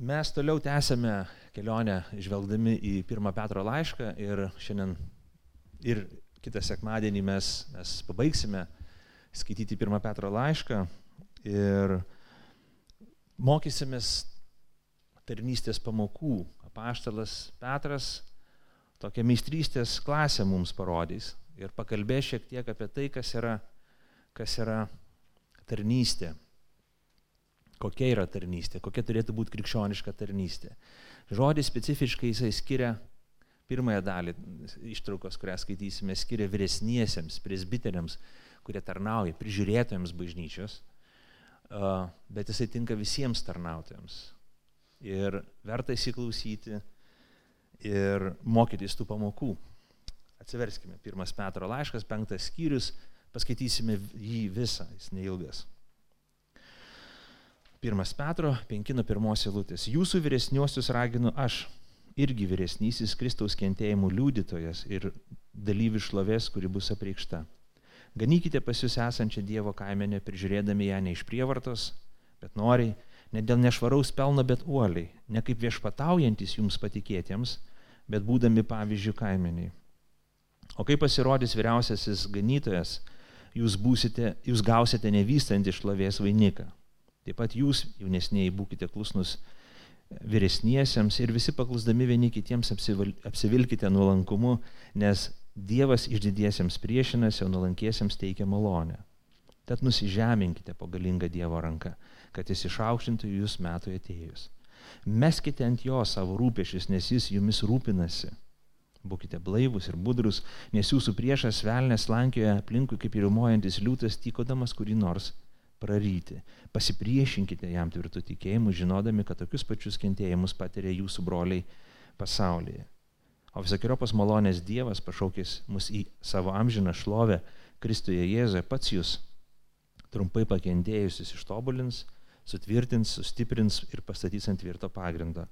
Mes toliau tęsėme kelionę žvelgdami į pirmą Petro laišką ir šiandien ir kitą sekmadienį mes, mes pabaigsime skaityti pirmą Petro laišką ir mokysimės tarnystės pamokų. Apaštalas Petras tokią meistrystės klasę mums parodys ir pakalbės šiek tiek apie tai, kas yra, kas yra tarnystė. Kokia yra tarnystė, kokia turėtų būti krikščioniška tarnystė. Žodį specifiškai jisai skiria pirmąją dalį ištraukos, kurią skaitysime, skiria vyresniesiems, presbiteriams, kurie tarnauja, prižiūrėtojams bažnyčios, bet jisai tinka visiems tarnautojams. Ir verta įsiklausyti ir mokytis tų pamokų. Atsiverskime, pirmas Petro laiškas, penktas skyrius, paskaitysime jį visą, jis neilgas. Pirmas Petro, penki nuo pirmos eilutės. Jūsų vyresniuosius raginu aš, irgi vyresnysis Kristaus kentėjimų liudytojas ir dalyvi šlovės, kuri bus apreikšta. Ganykite pas jūs esančią Dievo kaimenę, prižiūrėdami ją ne iš prievartos, bet noriai, ne dėl nešvaraus pelno, bet uoliai, ne kaip viešpataujantis jums patikėtiems, bet būdami pavyzdžių kaimeniai. O kai pasirodys vyriausiasis ganytojas, jūs, būsite, jūs gausite nevystantį šlovės vainiką. Taip pat jūs, jaunesniai, būkite klusnus vyresniesiems ir visi paklusdami vieni kitiems apsivilkite nuolankumu, nes Dievas išdidiesiems priešinasi, o nuolankiesiems teikia malonę. Tad nusižeminkite po galingą Dievo ranką, kad jis išaukštintų jūs metų atėjus. Meskite ant jo savo rūpešius, nes jis jumis rūpinasi. Būkite blaivus ir budrus, nes jūsų priešas velnės lankioja aplinkui kaip įrimuojantis liūtas, tykodamas kurį nors praryti. Pasipriešinkite jam tvirtų tikėjimu, žinodami, kad tokius pačius kentėjimus patiria jūsų broliai pasaulyje. O visokiojopos malonės Dievas pašaukęs mus į savo amžiną šlovę Kristuje Jėzuje pats jūs trumpai pakentėjusius ištobulins, sutvirtins, sustiprins ir pastatys ant tvirto pagrindo.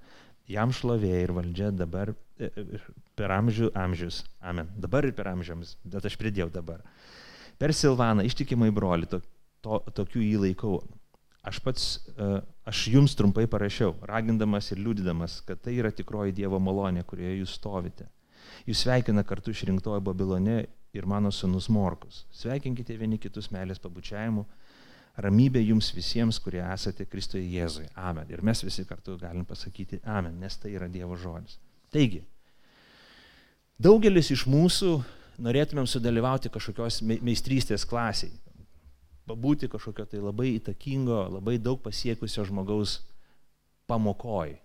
Jam šlovė ir valdžia dabar e, e, per amžių amžius. Amen. Dabar ir per amžiams, bet aš pridėjau dabar. Per Silvaną ištikimai broli, to, to, tokių jį laikau. Aš pats, e, aš jums trumpai parašiau, ragindamas ir liūdydamas, kad tai yra tikroji Dievo malonė, kurioje jūs stovite. Jūs sveikina kartu išrinktoji Babilone ir mano sunus Morkus. Sveikinkite vieni kitus meilės pabučiavimu ramybė jums visiems, kurie esate Kristoje Jėzuje. Amen. Ir mes visi kartu galim pasakyti Amen, nes tai yra Dievo žodis. Taigi, daugelis iš mūsų norėtumėm sudalyvauti kažkokios meistrystės klasiai, pabūti kažkokio tai labai įtakingo, labai daug pasiekusio žmogaus pamokoj,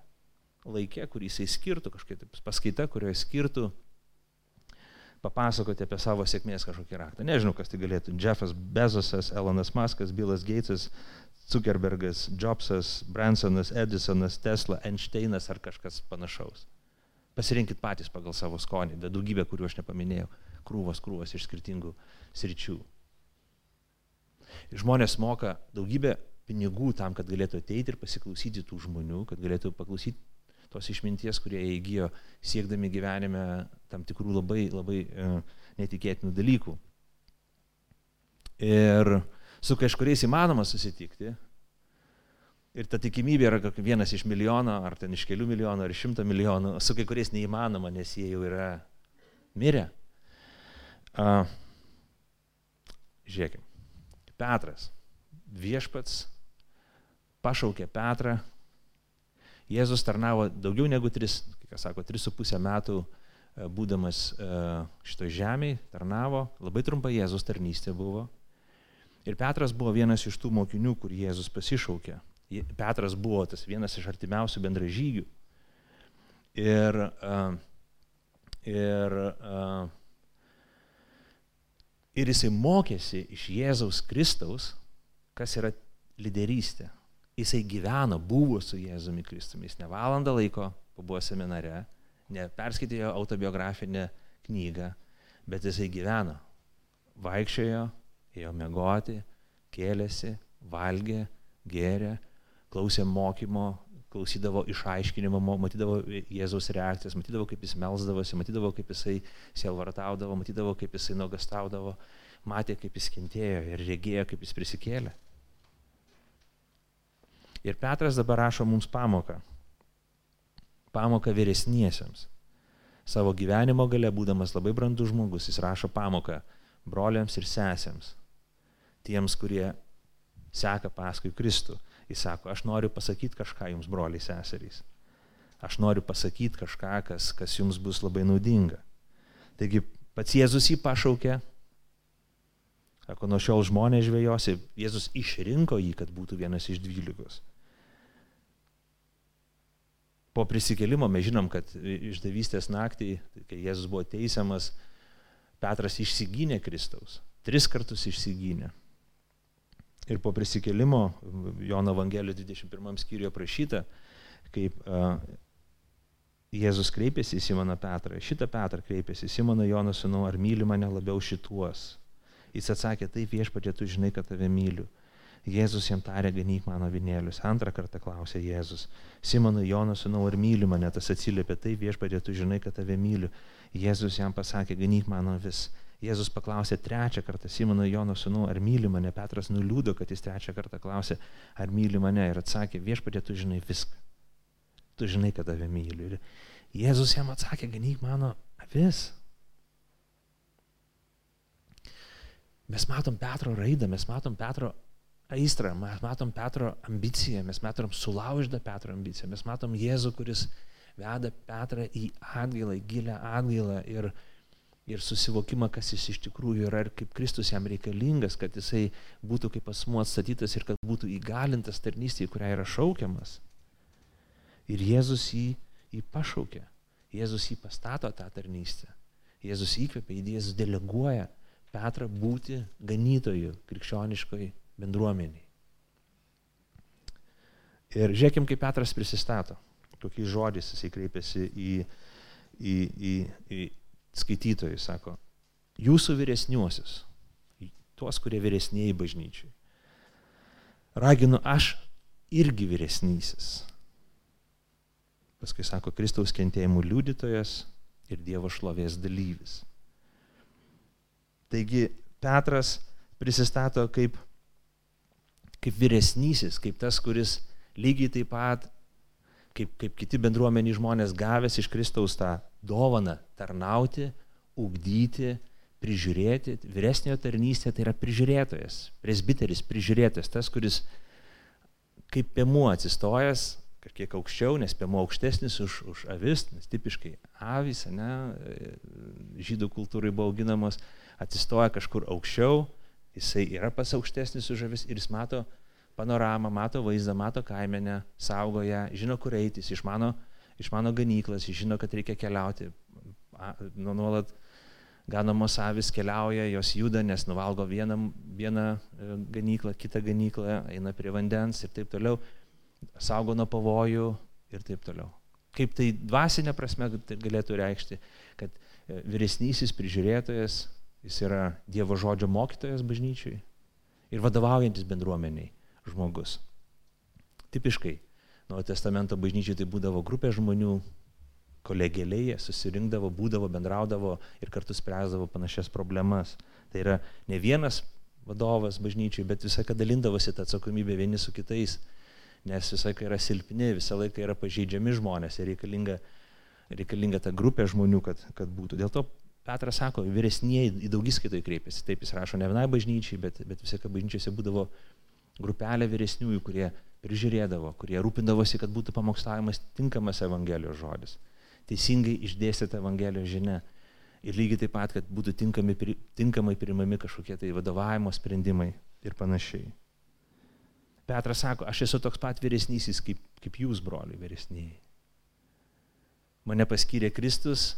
laikė, kurį jisai skirtų, kažkokia paskaita, kurioje skirtų papasakoti apie savo sėkmės kažkokį raktą. Nežinau, kas tai galėtų. Jeffas Bezosas, Elonas Muskas, Bilas Gatesas, Zuckerbergas, Jobsas, Bransonas, Edisonas, Tesla, Einšteinas ar kažkas panašaus. Pasirinkit patys pagal savo skonį, bet daugybė, kuriuo aš nepaminėjau, krūvos, krūvos iš skirtingų sričių. Žmonės moka daugybę pinigų tam, kad galėtų ateiti ir pasiklausyti tų žmonių, kad galėtų paklausyti tos išminties, kurie įgyjo siekdami gyvenime tam tikrų labai, labai e, netikėtinų dalykų. Ir su kažkuriais įmanoma susitikti. Ir ta tikimybė yra vienas iš milijono, ar ten iš kelių milijonų, ar šimto milijonų, su kai kuriais neįmanoma, nes jie jau yra mirę. Uh, žiūrėkime. Petras, viešpats, pašaukė Petrą Jėzus tarnavo daugiau negu 3, kas sako, 3,5 metų e, būdamas e, šito žemėje, tarnavo, labai trumpa Jėzus tarnystė buvo. Ir Petras buvo vienas iš tų mokinių, kur Jėzus pasišaukė. Petras buvo tas vienas iš artimiausių bendražygių. Ir, e, ir, ir jisai mokėsi iš Jėzaus Kristaus, kas yra lyderystė jisai gyveno, buvo su Jėzumi Kristumi. Jis ne valandą laiko pabuvo seminare, neperskaitė jo autobiografinę knygą, bet jisai gyveno. Vaikščiojo, ėjo mėgoti, kėlėsi, valgė, gėrė, klausė mokymo, klausydavo išaiškinimo, matydavo Jėzaus reakcijas, matydavo, kaip jis melzdavosi, matydavo, kaip jisai sielvartaudavo, matydavo, kaip jisai nuogastaudavo, matė, kaip jis kentėjo ir regėjo, kaip jis prisikėlė. Ir Petras dabar rašo mums pamoką. pamoką vyresniesiems. Savo gyvenimo gale, būdamas labai brandus žmogus, jis rašo pamoką broliams ir sesėms, tiems, kurie seka paskui Kristų. Jis sako, aš noriu pasakyti kažką jums, broliai seserys. Aš noriu pasakyti kažką, kas, kas jums bus labai naudinga. Taigi pats Jėzus jį pašaukė, sako, nuo šiol žmonės žvėjosi, Jėzus išrinko jį, kad būtų vienas iš dvylikos. Po prisikelimo mes žinom, kad išdavystės naktį, kai Jėzus buvo teisiamas, Petras išsigynė Kristaus. Tris kartus išsigynė. Ir po prisikelimo, Jono Evangelijos 21 skyriuje prašyta, kaip uh, Jėzus kreipėsi į Simoną Petrą. Šitą Petrą kreipėsi, Simoną Jono sūnau, ar myli mane labiau šituos? Jis atsakė, taip viešpatė, tu žinai, kad tave myliu. Jėzus jam tarė, ganyk mano vinėlius. Antrą kartą klausė Jėzus. Simonui Jonas, sūnau, ar myli mane? Tas atsiliepė, taip viešpatė, tu žinai, kad tave myliu. Jėzus jam pasakė, ganyk mano vis. Jėzus paklausė trečią kartą Simono Jono sūnų, ar myli mane. Petras nuliūdo, kad jis trečią kartą klausė, ar myli mane. Ir atsakė, viešpatė, tu žinai viską. Tu žinai, kad tave myliu. Ir Jėzus jam atsakė, ganyk mano avis. Mes matom Petro raidą, mes matom Petro aistrą, mes matom Petro ambiciją, mes matom sulaužytą Petro ambiciją, mes matom Jėzų, kuris veda Petrą į atgailą, į gilę atgailą ir, ir susivokimą, kas jis iš tikrųjų yra ir kaip Kristus jam reikalingas, kad jisai būtų kaip asmuo atstatytas ir kad būtų įgalintas tarnystėje, kurią yra šaukiamas. Ir Jėzus jį, jį pašaukė, Jėzus jį pastato tą tarnystę, Jėzus įkvėpia, Jėzus deleguoja Petrą būti ganytoju krikščioniškoj bendruomeniai. Ir žiūrėkim, kaip Petras prisistato, kokiais žodžiais jisai kreipiasi į, į, į, į skaitytojus, sako, jūsų vyresniuosius, tuos, kurie vyresnėjai bažnyčiai. Raginu aš irgi vyresnysis. Paskui sako, Kristaus kentėjimų liudytojas ir Dievo šlovės dalyvis. Taigi Petras prisistato kaip kaip vyresnysis, kaip tas, kuris lygiai taip pat, kaip, kaip kiti bendruomeniai žmonės gavęs iš Kristaus tą dovaną tarnauti, ugdyti, prižiūrėti. Vyresniojo tarnystė tai yra prižiūrėtojas, presbiteris, prižiūrėtojas, tas, kuris kaip pėmuo atsistojęs, kažkiek aukščiau, nes pėmuo aukštesnis už, už avis, nes tipiškai avis, ne, žydų kultūrai buvo auginamos, atsistoja kažkur aukščiau, Jisai yra pas aukštesnis už žavis ir jis mato panoramą, mato vaizdą, mato kaimenę, saugo ją, žino, kur eiti, jis išmano, išmano ganyklas, jis žino, kad reikia keliauti. Nu, nuolat ganamos avis keliauja, jos juda, nes nuvalgo vieną, vieną e, ganyklą, kitą ganyklą, eina prie vandens ir taip toliau, saugo nuo pavojų ir taip toliau. Kaip tai dvasinė prasme tai galėtų reikšti, kad e, vyresnysis prižiūrėtojas Jis yra Dievo žodžio mokytojas bažnyčiai ir vadovaujantis bendruomeniai žmogus. Tipiškai Naujo testamento bažnyčiai tai būdavo grupė žmonių, kolegėliai, jie susirinkdavo, būdavo, bendraudavo ir kartu spręsdavo panašias problemas. Tai yra ne vienas vadovas bažnyčiai, bet visą laiką dalindavosi tą atsakomybę vieni su kitais, nes visą laiką yra silpni, visą laiką yra pažeidžiami žmonės ir reikalinga, reikalinga ta grupė žmonių, kad, kad būtų. Dėl to Petras sako, vyresnieji į daugiskaitai kreipiasi. Taip jis rašo ne vienai bažnyčiai, bet, bet visose bažnyčiose būdavo grupelė vyresniųjų, kurie prižiūrėdavo, kurie rūpindavosi, kad būtų pamokslavimas tinkamas Evangelijos žodis. Teisingai išdėstyta Evangelijos žinia. Ir lygiai taip pat, kad būtų tinkami, tinkamai priimami kažkokie tai vadovavimo sprendimai ir panašiai. Petras sako, aš esu toks pat vyresnysis kaip, kaip jūs, broliai, vyresniai. Mane paskyrė Kristus,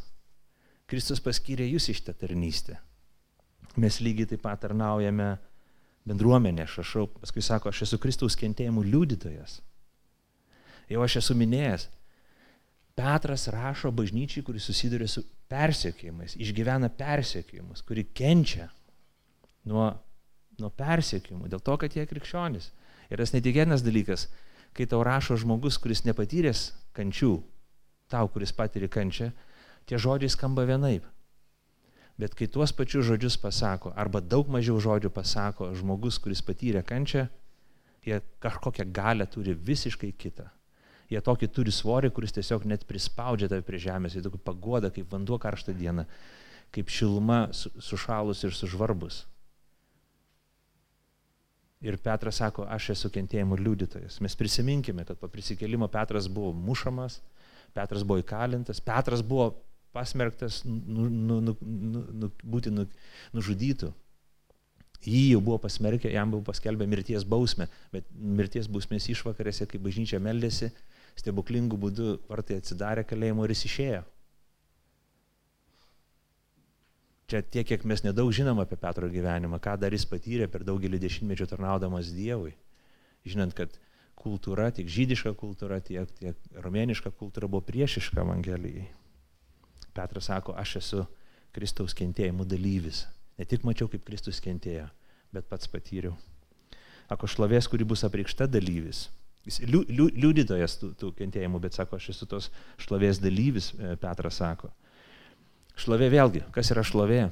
Kristus paskyrė jūs iš tą tarnystę. Mes lygiai taip pat tarnaujame bendruomenė, aš rašau, paskui sako, aš esu Kristaus kentėjimų liudytojas. Jau aš esu minėjęs, Petras rašo bažnyčiai, kuris susiduria su persiekėjimais, išgyvena persiekėjimus, kuri kenčia nuo, nuo persiekėjimų, dėl to, kad jie krikščionys. Ir tas netikėtinas dalykas, kai tau rašo žmogus, kuris nepatyręs kančių, tau, kuris patyrė kančią, tie žodžiai skamba vienaip. Bet kai tuos pačius žodžius pasako, arba daug mažiau žodžių pasako žmogus, kuris patyrė kančią, jie kažkokią galę turi visiškai kitą. Jie tokį turi svorį, kuris tiesiog net prispaudžia tave prie žemės, jie tokį pagoda, kaip vanduo karštą dieną, kaip šiluma sušalus ir sužvarbus. Ir Petras sako, aš esu kentėjimo liudytojas. Mes prisiminkime, kad po prisikėlimo Petras buvo mušamas, Petras buvo įkalintas, Petras buvo pasmerktas nu, nu, nu, nu, nu, būti nu, nužudytų. Jį jau buvo pasmerkę, jam buvo paskelbę mirties bausmę, bet mirties bausmės išvakarėse, kai bažnyčia meldėsi, stebuklingų būdų vartai atsidarė kalėjimo ir jis išėjo. Čia tiek, kiek mes nedaug žinom apie Petro gyvenimą, ką dar jis patyrė per daugelį dešimtmečių tarnaudamas Dievui. Žinant, kad kultūra, tiek žydiška kultūra, tiek, tiek romėniška kultūra buvo priešiška Evangelijai. Petras sako, aš esu Kristaus kentėjimų dalyvis. Ne tik mačiau, kaip Kristus kentėjo, bet pats patyriau. Ako šlovės, kuri bus apreikšta dalyvis. Jis liu, liu, liudytojas tų, tų kentėjimų, bet sako, aš esu tos šlovės dalyvis, e, Petras sako. Šlovė vėlgi, kas yra šlovė?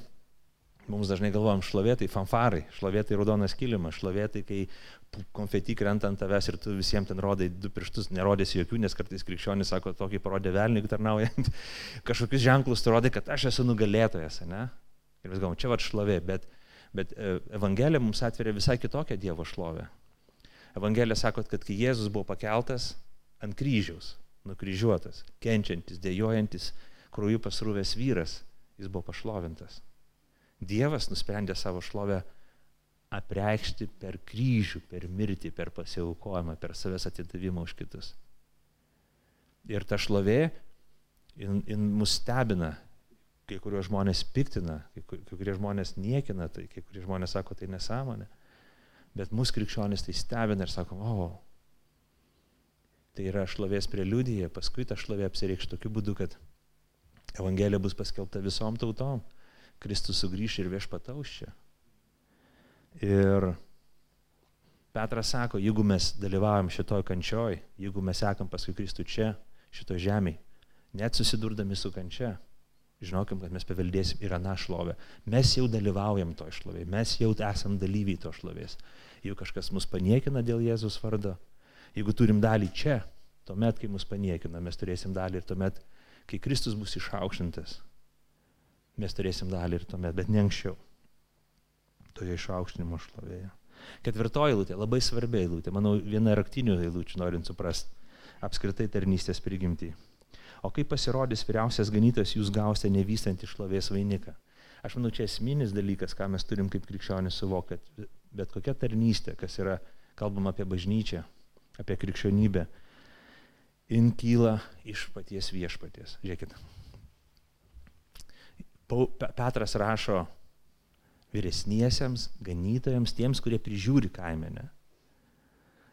Mums dažnai galvojam, šlovė tai fanfarai, šlovė tai raudonas kilimas, šlovė tai kai konfeti krenta ant tavęs ir tu visiems ten rodai du pirštus, nerodėsi jokių, nes kartais krikščionis sako, tokį parodė velniui tarnaujant, kažkokius ženklus tu rodai, kad aš esu nugalėtojas, ne? Ir mes galvom, čia va šlovė, bet, bet e, Evangelija mums atveria visai kitokią Dievo šlovę. Evangelija sako, kad kai Jėzus buvo pakeltas ant kryžiaus, nukryžiuotas, kenčiantis, dėjojantis, krūjų pasrūvęs vyras, jis buvo pašlovintas. Dievas nusprendė savo šlovę apreikšti per kryžių, per mirtį, per pasiaukojimą, per savęs atidavimą už kitus. Ir ta šlovė, jin, jin mus stebina, kai kuriuos žmonės piktina, kai, kai kurie žmonės niekina, tai kai kurie žmonės sako, tai nesąmonė. Bet mūsų krikščionys tai stebina ir sakom, o, tai yra šlovės preliudija, paskui ta šlovė apsireikš tokiu būdu, kad Evangelija bus paskelbta visom tautom. Kristus sugrįš ir viešpataus čia. Ir Petras sako, jeigu mes dalyvaujam šitoj kančioj, jeigu mes sekam paskui Kristų čia, šito žemėje, net susidurdami su kančia, žinokim, kad mes paveldėsim ir aną šlovę. Mes jau dalyvaujam to šlovėje, mes jau esam dalyviai to šlovės. Jeigu kažkas mus paniekina dėl Jėzus vardo, jeigu turim dalį čia, tuomet, kai mus paniekina, mes turėsim dalį ir tuomet, kai Kristus bus išaukštintas, mes turėsim dalį ir tuomet, bet ne anksčiau. Toje išaukštinimo šlovėje. Ketvirtoji eilutė, labai svarbi eilutė, manau, viena raktinių eilučių, norint suprasti apskritai tarnystės prigimtį. O kai pasirodys vyriausias ganytas, jūs gausite nevystantį šlovės vainiką. Aš manau, čia esminis dalykas, ką mes turim kaip krikščionis suvokti, bet kokia tarnystė, kas yra, kalbam apie bažnyčią, apie krikščionybę, jin kyla iš paties viešpaties. Žiūrėkit. Petras rašo vyresniesiems, ganytojams, tiems, kurie prižiūri kaimenę.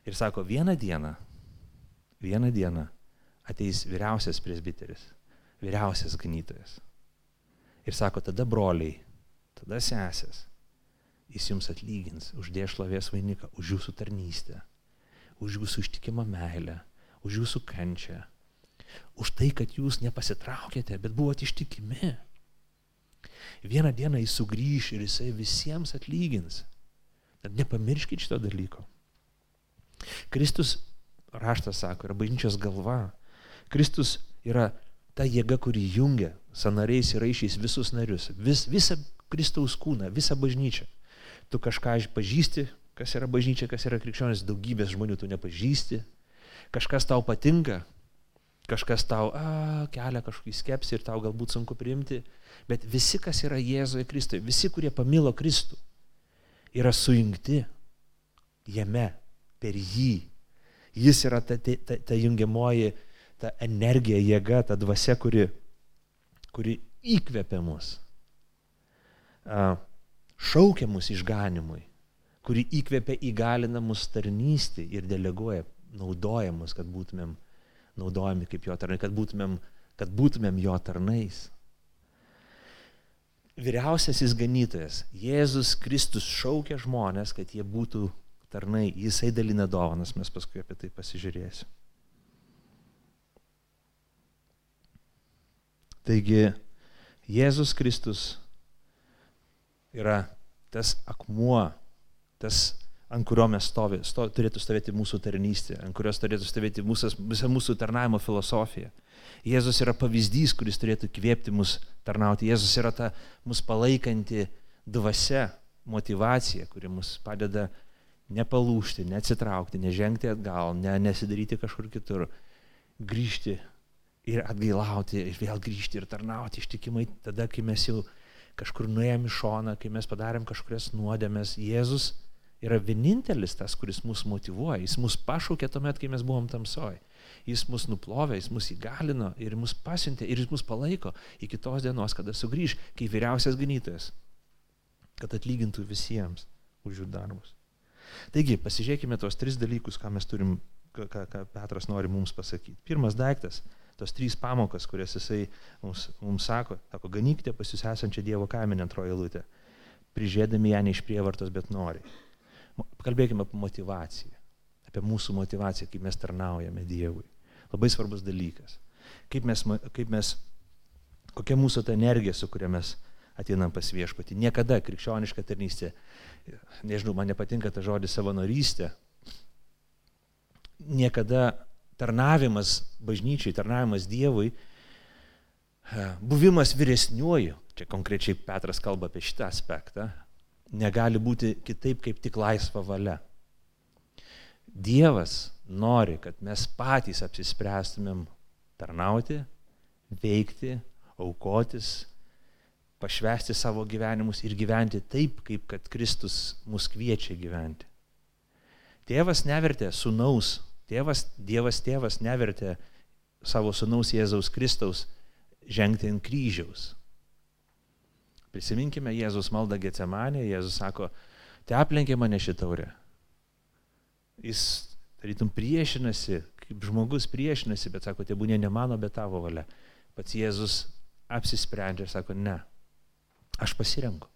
Ir sako, vieną dieną, vieną dieną ateis vyriausias presbiteris, vyriausias ganytojas. Ir sako, tada broliai, tada sesės, jis jums atlygins už dėšlovės vainiką, už jūsų tarnystę, už jūsų ištikimą meilę, už jūsų kančią, už tai, kad jūs nepasitraukėte, bet buvote ištikimi. Vieną dieną jis sugrįž ir jisai visiems atlygins. Tad nepamirškit šito dalyko. Kristus, raštas sako, yra bažnyčios galva. Kristus yra ta jėga, kuri jungia sanariais ir aišiais visus narius, vis, visą Kristaus kūną, visą bažnyčią. Tu kažką pažįsti, kas yra bažnyčia, kas yra krikščionis, daugybės žmonių tu nepažįsti, kažkas tau patinka, kažkas tau a, kelia kažkokį skepsį ir tau galbūt sunku priimti, bet visi, kas yra Jėzuje Kristuje, visi, kurie pamilo Kristų, yra sujungti jame, per jį. Jis yra ta, ta, ta, ta jungiamoji, ta energija, jėga, ta dvasia, kuri, kuri įkvepia mus, šaukia mus išganimui, kuri įkvepia įgalina mus tarnystį ir deleguoja, naudoja mus, kad būtumėm naudojami kaip jo tarnai, kad būtumėm, kad būtumėm jo tarnais. Vyriausiasis ganytojas, Jėzus Kristus šaukia žmonės, kad jie būtų tarnai, jisai dalina dovanas, mes paskui apie tai pasižiūrėsim. Taigi, Jėzus Kristus yra tas akmuo, tas ant kurio mes stovi, sto, turėtų stovėti mūsų tarnystė, ant kurios turėtų stovėti mūsų, visa mūsų tarnavimo filosofija. Jėzus yra pavyzdys, kuris turėtų kvėpti mus tarnauti. Jėzus yra ta mus palaikanti dvasia, motivacija, kuri mus padeda nepalūšti, neatsitraukti, nežengti atgal, ne, nesidaryti kažkur kitur, grįžti ir atgailauti ir vėl grįžti ir tarnauti ištikimai tada, kai mes jau kažkur nuėjom į šoną, kai mes padarėm kažkurias nuodėmės. Jėzus yra vienintelis tas, kuris mus motivuoja. Jis mus pašaukė tuomet, kai mes buvom tamsoj. Jis mus nuplovė, jis mus įgalino ir mus pasiuntė ir jis mus palaiko iki tos dienos, kada sugrįž, kai vyriausias ganytojas, kad atlygintų visiems už jų darbus. Taigi, pasižiūrėkime tos tris dalykus, ką mes turim, ką, ką Petras nori mums pasakyti. Pirmas daiktas tos trys pamokas, kurias jisai mums, mums sako, sako, ganykite pas jūs esančią Dievo kaimenę antroje lūtė, prižiūrėdami ją ne iš prievartos, bet nori. Kalbėkime apie motivaciją, apie mūsų motivaciją, kaip mes tarnaujame Dievui. Labai svarbus dalykas. Kaip mes, kaip mes, kokia mūsų ta energija, su kuria mes ateinam pas viešpatį. Niekada krikščioniška tarnystė, nežinau, man nepatinka ta žodis savanorystė, niekada tarnavimas bažnyčiai, tarnavimas Dievui, buvimas vyresniuoju, čia konkrečiai Petras kalba apie šitą aspektą, negali būti kitaip kaip tik laisva valia. Dievas nori, kad mes patys apsispręstumėm tarnauti, veikti, aukotis, pašvesti savo gyvenimus ir gyventi taip, kaip kad Kristus mus kviečia gyventi. Tėvas nevertė sunaus Tėvas, Dievas tėvas nevertė savo sunaus Jėzaus Kristaus žengti ant kryžiaus. Prisiminkime Jėzus maldą Getsemanė, Jėzus sako, te aplenkė mane šitaurė. Jis, tarytum, priešinasi, kaip žmogus priešinasi, bet sako, te būnė ne mano, bet tavo valia. Pats Jėzus apsisprendžia ir sako, ne, aš pasirenku.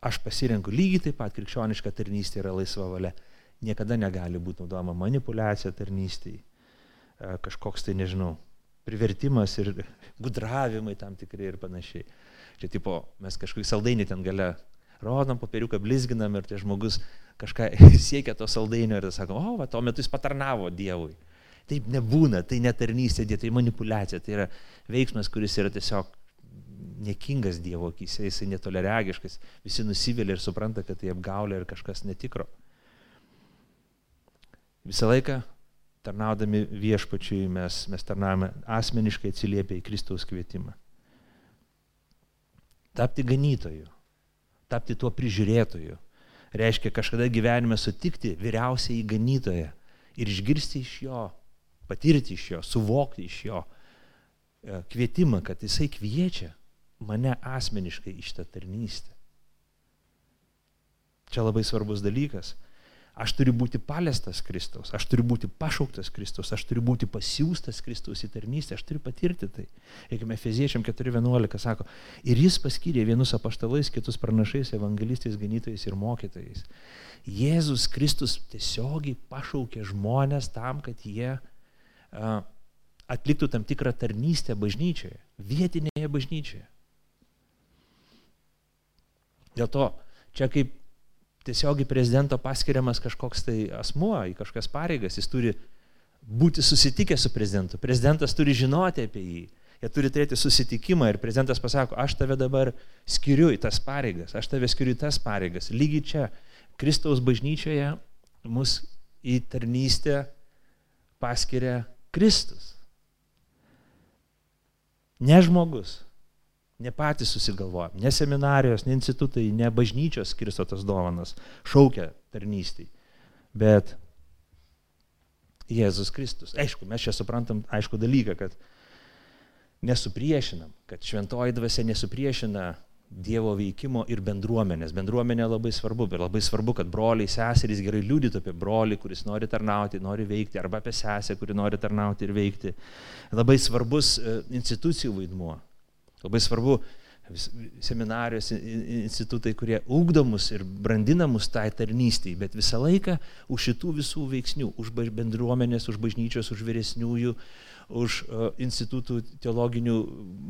Aš pasirenku. Lygiai taip pat krikščioniška tarnystė yra laisva valia niekada negali būti naudojama manipulacija tarnystėje, kažkoks tai, nežinau, privertimas ir gudravimai tam tikrai ir panašiai. Čia tipo, mes kažkokį saldainį ten gale rodom, popieriuką blizginam ir tai žmogus kažką siekia to saldainio ir sako, o, va, tuo metu jis patarnavo Dievui. Taip nebūna, tai netarnystė, tai manipulacija, tai yra veiksmas, kuris yra tiesiog nekingas Dievo akise, jisai netoleregiškas, visi nusivėlė ir supranta, kad tai apgaulė ir kažkas netikro. Visą laiką tarnaudami viešpačiui mes, mes tarnavome asmeniškai atsiliepę į Kristaus kvietimą. Tapti ganytoju, tapti tuo prižiūrėtoju, reiškia kažkada gyvenime sutikti vyriausiai ganytoją ir išgirsti iš jo, patirti iš jo, suvokti iš jo e, kvietimą, kad jisai kviečia mane asmeniškai iš tą tarnystę. Čia labai svarbus dalykas. Aš turiu būti paliestas Kristaus, aš turiu būti pašauktas Kristaus, aš turiu būti pasiūstas Kristaus į tarnystę, aš turiu patirti tai. Eikime Efeziečiam 4.11 sako, ir jis paskyrė vienus apaštalais, kitus pranašais, evangelistais, ganytojais ir mokytojais. Jėzus Kristus tiesiogiai pašaukė žmonės tam, kad jie a, atliktų tam tikrą tarnystę bažnyčioje, vietinėje bažnyčioje. Dėl to čia kaip tiesiogiai prezidento paskiriamas kažkoks tai asmuo į kažkas pareigas, jis turi būti susitikęs su prezidentu. Prezidentas turi žinoti apie jį. Jie turi turėti susitikimą ir prezidentas pasako, aš tave dabar skiriu į tas pareigas, aš tave skiriu į tas pareigas. Lygiai čia, Kristaus bažnyčioje mus į tarnystę paskiria Kristus. Ne žmogus. Ne patys susigalvojam, ne seminarijos, ne institutai, ne bažnyčios skirsto tas dovanas, šaukia tarnystį, bet Jėzus Kristus. Aišku, mes čia suprantam aišku dalyką, kad nesupriešinam, kad šventoji dvasia nesupriešina Dievo veikimo ir bendruomenės. Bendruomenė labai svarbu, bet labai svarbu, kad broliai, seserys gerai liudytų apie brolį, kuris nori tarnauti, nori veikti, arba apie sesę, kuri nori tarnauti ir veikti. Labai svarbus e, institucijų vaidmuo. Labai svarbu seminarijos institutai, kurie ugdomus ir brandinamus tai tarnystėj, bet visą laiką už šitų visų veiksnių, už bendruomenės, už bažnyčios, už vyresniųjų, už uh, institutų teologinių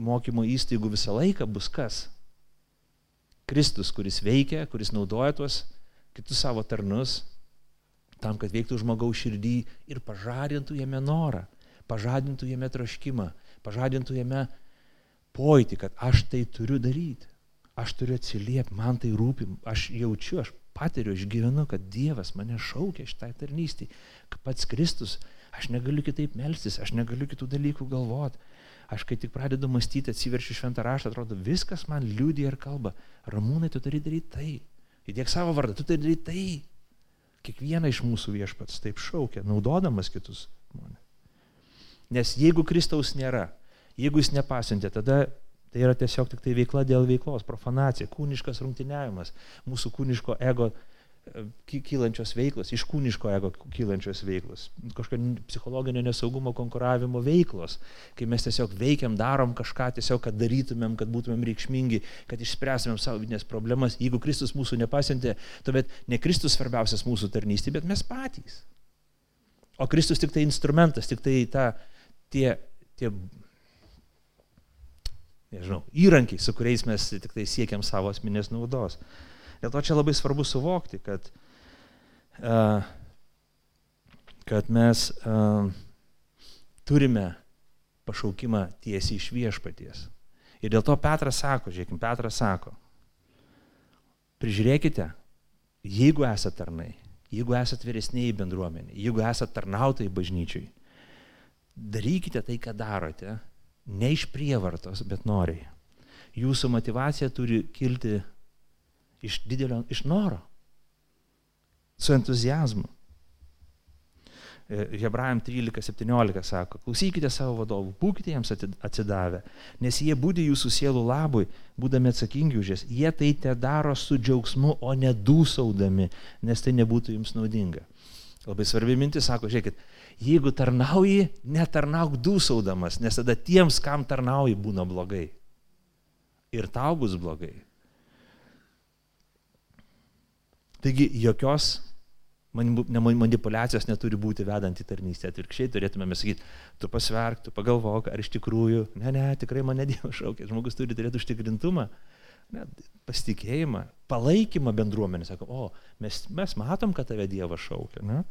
mokymo įstaigų visą laiką bus kas? Kristus, kuris veikia, kuris naudoja tuos kitus savo tarnus tam, kad veiktų žmogaus širdį ir pažadintų jame norą, pažadintų jame troškimą, pažadintų jame pojūtį, kad aš tai turiu daryti, aš turiu atsiliepti, man tai rūpi, aš jaučiu, aš patiriu, aš gyvenu, kad Dievas mane šaukia šitai tarnystį, kad pats Kristus, aš negaliu kitaip melstis, aš negaliu kitų dalykų galvoti. Aš kai tik pradedu mąstyti, atsiverčiu šventą raštą, atrodo, viskas man liūdė ir kalba. Ramūnai, tu turi daryti tai. Įdėk savo vardą, tu turi daryti tai. Kiekvieną iš mūsų viešpats taip šaukia, naudodamas kitus žmonės. Nes jeigu Kristaus nėra, jeigu jis nepasintė, tada tai yra tiesiog tik tai veikla dėl veiklos, profanacija, kūniškas rungtyniavimas, mūsų kūniško ego e, kylančios veiklos, iš kūniško ego kylančios veiklos, kažkokio psichologinio nesaugumo konkuravimo veiklos, kai mes tiesiog veikiam, darom kažką tiesiog, kad darytumėm, kad būtumėm reikšmingi, kad išspręstumėm savo vidinės problemas. Jeigu Kristus mūsų nepasintė, tuomet ne Kristus svarbiausias mūsų tarnystė, bet mes patys. O Kristus tik tai instrumentas, tik tai ta, tie, tie nežinau, įrankiai, su kuriais mes tik tai siekiam savo asmenės naudos. Dėl to čia labai svarbu suvokti, kad, uh, kad mes uh, turime pašaukimą tiesiai iš viešpaties. Ir dėl to Petras sako, žiūrėkime, Petras sako, prižiūrėkite, jeigu esate tarnai, jeigu esate vyresniai bendruomenė, jeigu esate tarnautai bažnyčiai, darykite tai, ką darote, ne iš prievartos, bet noriai. Jūsų motivacija turi kilti iš didelio, iš noro, su entuzijazmu. E, Hebrajam 13-17 sako, klausykite savo vadovų, būkite jiems atsidavę, nes jie būdi jūsų sielų labui, būdami atsakingi už jas. Jie tai te daro su džiaugsmu, o ne dūsaudami, nes tai nebūtų jums naudinga. Labai svarbi mintis, sako, žiūrėkit, jeigu tarnauji, netarnauk dūsaudamas, nes tada tiems, kam tarnauji, būna blogai. Ir tau bus blogai. Taigi jokios manipulacijos neturi būti vedant į tarnystę. Atvirkščiai turėtume sakyti, tu pasverk, tu pagalvok, ar iš tikrųjų, ne, ne, tikrai mane Dievas šaukia. Žmogus turi turėti užtikrintumą, ne, pasitikėjimą, palaikymą bendruomenį. Sako, o, mes, mes matom, kad tave Dievas šaukia. Ne?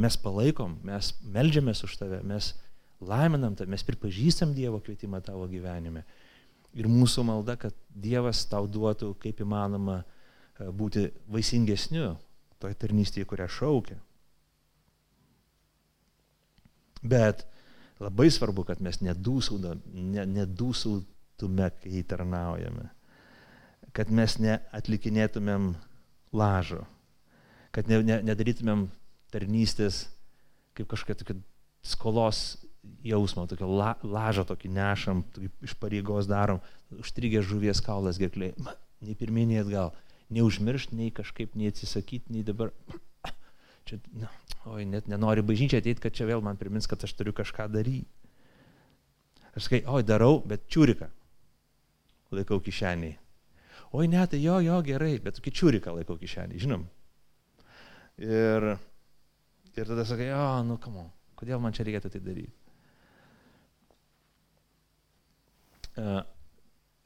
Mes palaikom, mes melžiamės už tave, mes laiminam tave, mes pripažįstam Dievo kvietimą tavo gyvenime. Ir mūsų malda, kad Dievas tau duotų kaip įmanoma e, būti vaisingesniu toje tarnystėje, kurią šaukia. Bet labai svarbu, kad mes nedūsautume, kai tarnaujame. Kad mes neatlikinėtumėm lažo. Kad ne, ne, nedarytumėm tarnystės, kaip kažkokia tokia skolos jausmą, tokio la, lažą tokį nešam, tokį iš pareigos darom, užstrigę žuvies kaulas gerkliai, nei pirmie, nei atgal, neužmiršt, nei kažkaip, nei atsisakyti, nei dabar, čia, na, oi, net nenori bažnyčia ateiti, kad čia vėl man primins, kad aš turiu kažką daryti. Aš sakai, oi, darau, bet čiūrika laikau kišeniai. Oi, ne, tai jo, jo, gerai, bet tokį čiūriką laikau kišeniai, žinom. Ir Ir tada sakai, o, nu, kamo, kodėl man čia reikėtų tai daryti? Uh,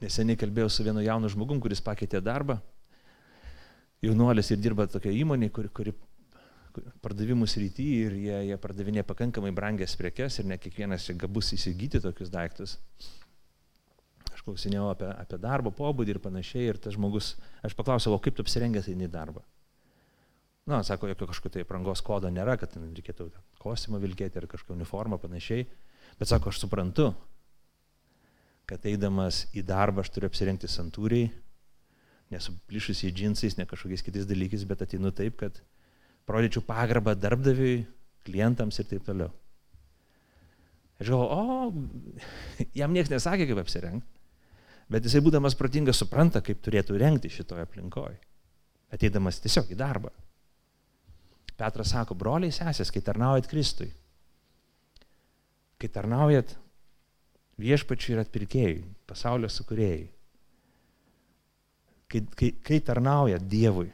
neseniai kalbėjau su vienu jaunu žmogum, kuris pakeitė darbą. Jaunuolis ir dirba tokia įmonė, kuri, kuri pardavimų srity ir jie, jie pardavinė pakankamai brangias prekes ir ne kiekvienas gabus įsigyti tokius daiktus. Aš klausinėjau apie, apie darbo pobūdį ir panašiai ir tas žmogus, aš paklausiau, o kaip tu apsirengęs eini į darbą? Na, sako, jokio kažkokio tai prangos kodo nėra, kad reikėtų kostiumą vilkėti ar kažkokią uniformą panašiai. Bet sako, aš suprantu, kad eidamas į darbą aš turiu apsirengti santūriai, nesuplyšusiai džinsais, ne kažkokiais kitais dalykais, bet ateinu taip, kad parodyčiau pagarbą darbdaviui, klientams ir taip toliau. Aš galvoju, o, jam niekas nesakė, kaip apsirengti, bet jisai būdamas protingas supranta, kaip turėtų rengti šitoje aplinkoje, ateidamas tiesiog į darbą. Petras sako, broliai sesės, kai tarnaujat Kristui, kai tarnaujat viešpačiui ir atpirkėjui, pasaulio sukūrėjai, kai, kai, kai tarnaujat Dievui,